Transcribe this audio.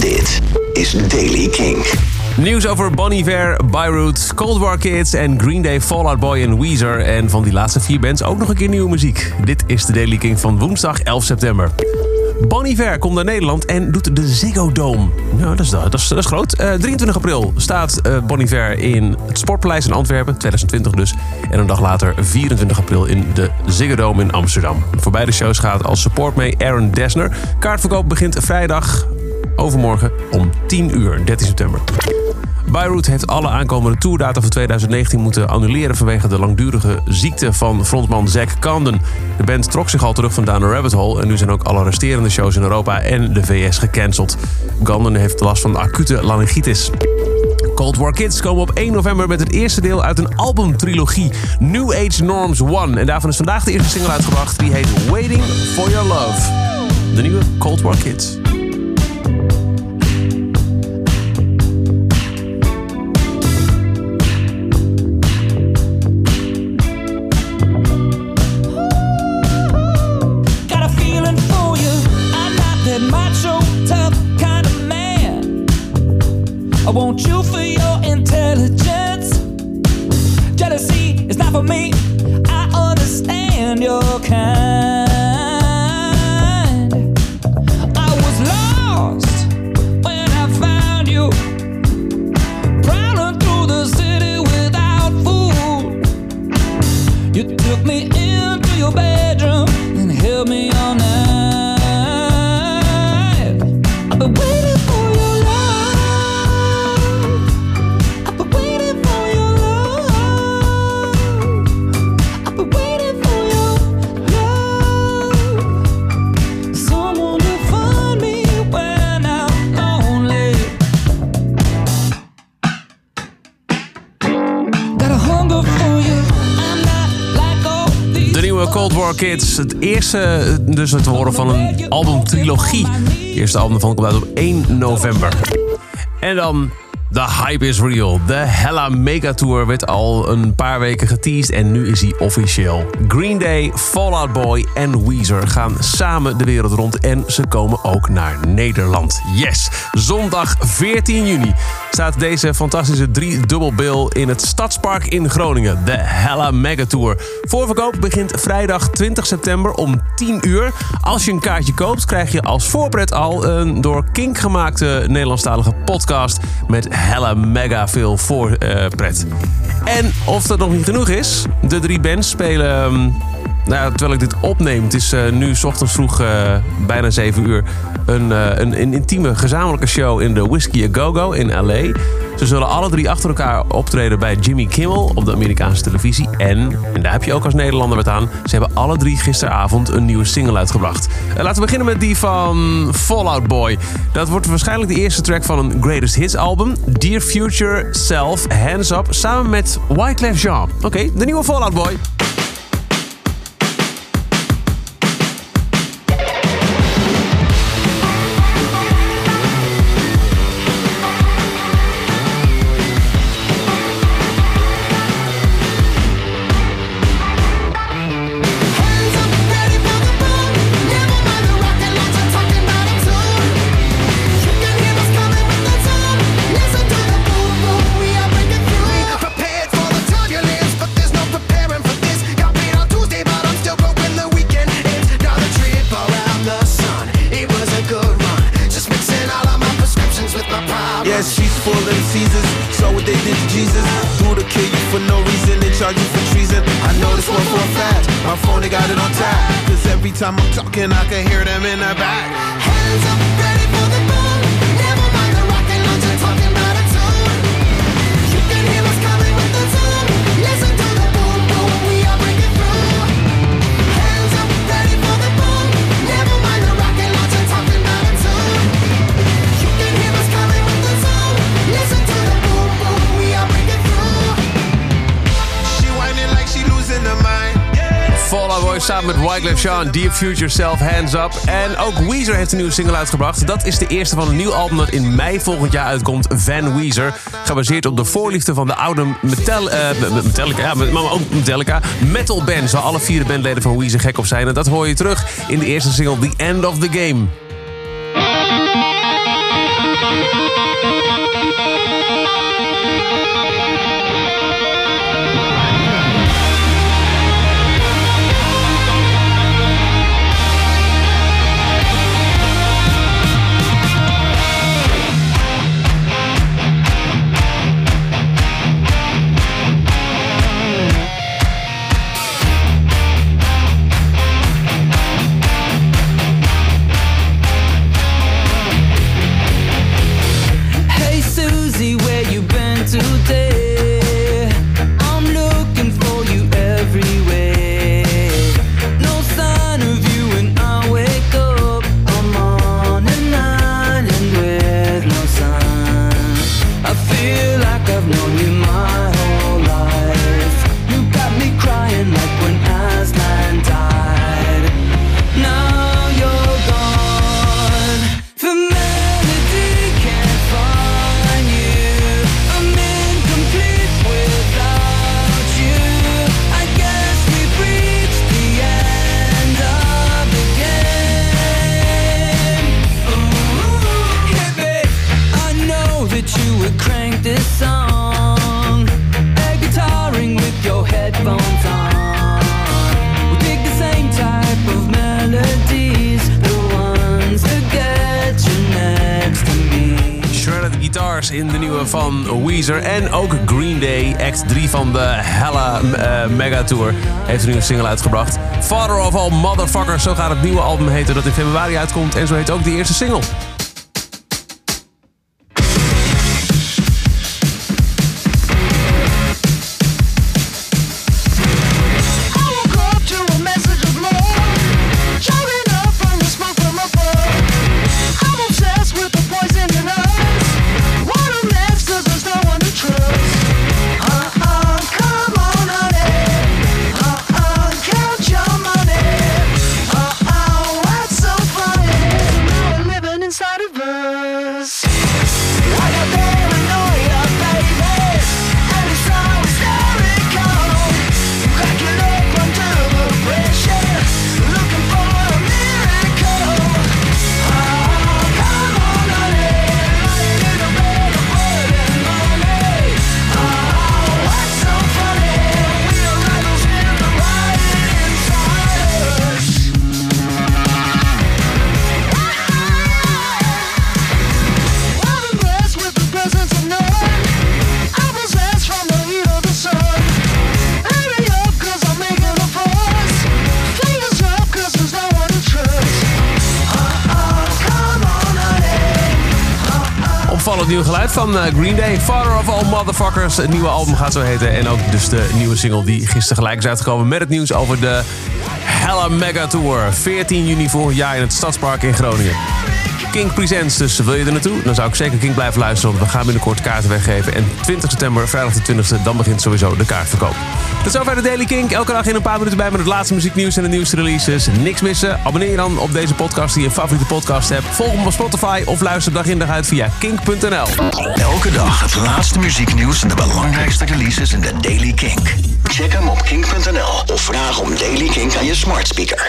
Dit is Daily King. Nieuws over Bon Iver, Beirut, Cold War Kids en Green Day, Fallout Boy en Weezer. En van die laatste vier bands ook nog een keer nieuwe muziek. Dit is de Daily King van woensdag 11 september. Bon Iver komt naar Nederland en doet de Ziggo Dome. Nou, dat is, dat is, dat is groot. Eh, 23 april staat eh Bon Iver in het Sportpaleis in Antwerpen, 2020 dus. En een dag later, 24 april, in de Ziggo Dome in Amsterdam. Voor beide shows gaat als support mee Aaron Dessner. Kaartverkoop begint vrijdag overmorgen om 10 uur, 13 september. Beirut heeft alle aankomende tourdata voor 2019 moeten annuleren vanwege de langdurige ziekte van frontman Zack Camden. De band trok zich al terug van Down the Rabbit Hole en nu zijn ook alle resterende shows in Europa en de VS gecanceld. Camden heeft last van acute laryngitis. Cold War Kids komen op 1 november met het eerste deel uit een albumtrilogie New Age Norms 1. En daarvan is vandaag de eerste single uitgebracht. Die heet Waiting for Your Love. De nieuwe Cold War Kids. For me. I understand your kind. I was lost when I found you. Prowling through the city without food. You took me into your bedroom and held me all night. Kids. Het eerste dus het horen van een albumtrilogie. Het eerste album van komt uit op 1 november. En dan... The hype is real. De Hella Mega Tour werd al een paar weken geteased en nu is hij officieel. Green Day, Fallout Boy en Weezer gaan samen de wereld rond en ze komen ook naar Nederland. Yes! Zondag 14 juni staat deze fantastische driedubbelbil in het Stadspark in Groningen. De Hella Mega Tour. Voorverkoop begint vrijdag 20 september om 10 uur. Als je een kaartje koopt, krijg je als voorpret al een door Kink gemaakte Nederlandstalige podcast met hella mega veel voorpret. en of dat nog niet genoeg is, de drie bands spelen. ehm, nou, terwijl ik dit opneem, het is eh, nu 's ochtends vroeg, eh, bijna 7 uur, een, eh, een, een intieme gezamenlijke show in de Whiskey A Go Go in LA. Ze zullen alle drie achter elkaar optreden bij Jimmy Kimmel op de Amerikaanse televisie. En, en daar heb je ook als Nederlander wat aan, ze hebben alle drie gisteravond een nieuwe single uitgebracht. Laten we beginnen met die van Fallout Boy. Dat wordt waarschijnlijk de eerste track van een Greatest Hits album. Dear Future Self, Hands Up, samen met Wyclef Jean. Oké, de nieuwe Fallout Boy. They did to Jesus. Do to kill you for no reason and charge you for treason. I know this one for a fact. My phone, they got it on tap. Cause every time I'm talking, I can hear them in the back. Hands up, ready Fallout Boy samen met Wyclef Jean, Dear Future Self, Hands Up. En ook Weezer heeft een nieuwe single uitgebracht. Dat is de eerste van een nieuw album dat in mei volgend jaar uitkomt, Van Weezer. Gebaseerd op de voorliefde van de oude Metal, eh, me- Metallica, ja, maar ook Metallica, metal band. Waar alle vier de bandleden van Weezer gek op zijn. En dat hoor je terug in de eerste single, The End of the Game. In de nieuwe van Weezer. En ook Green Day, act 3 van de Hella eh, Mega Tour, heeft een nieuwe single uitgebracht. Father of All Motherfuckers, zo gaat het nieuwe album heten dat in februari uitkomt. En zo heet ook de eerste single. Opvallend nieuw geluid van eh, Green Day. Father of All Motherfuckers. Het nieuwe album gaat zo heten. En ook dus de nieuwe single die gisteren gelijk is uitgekomen met het nieuws over de Hella Mega Tour. 14 juni vorig jaar in het Stadspark in Groningen. Kink Presents, dus wil je er naartoe? Dan zou ik zeker Kink blijven luisteren, want we gaan binnenkort kaarten weggeven. En 20 september, vrijdag de 20e, dan begint sowieso de kaartverkoop. Tot zover de Daily Kink. Elke dag in een paar minuten bij met het laatste muzieknieuws en de nieuwste releases. Niks missen. Abonneer je dan op deze podcast die je favoriete podcast hebt. Volg hem op Spotify of luister dag in dag uit via kink.nl. Elke dag het laatste muzieknieuws en de belangrijkste releases in de Daily Kink. Check hem op kink.nl of vraag om Daily Kink aan je smart speaker.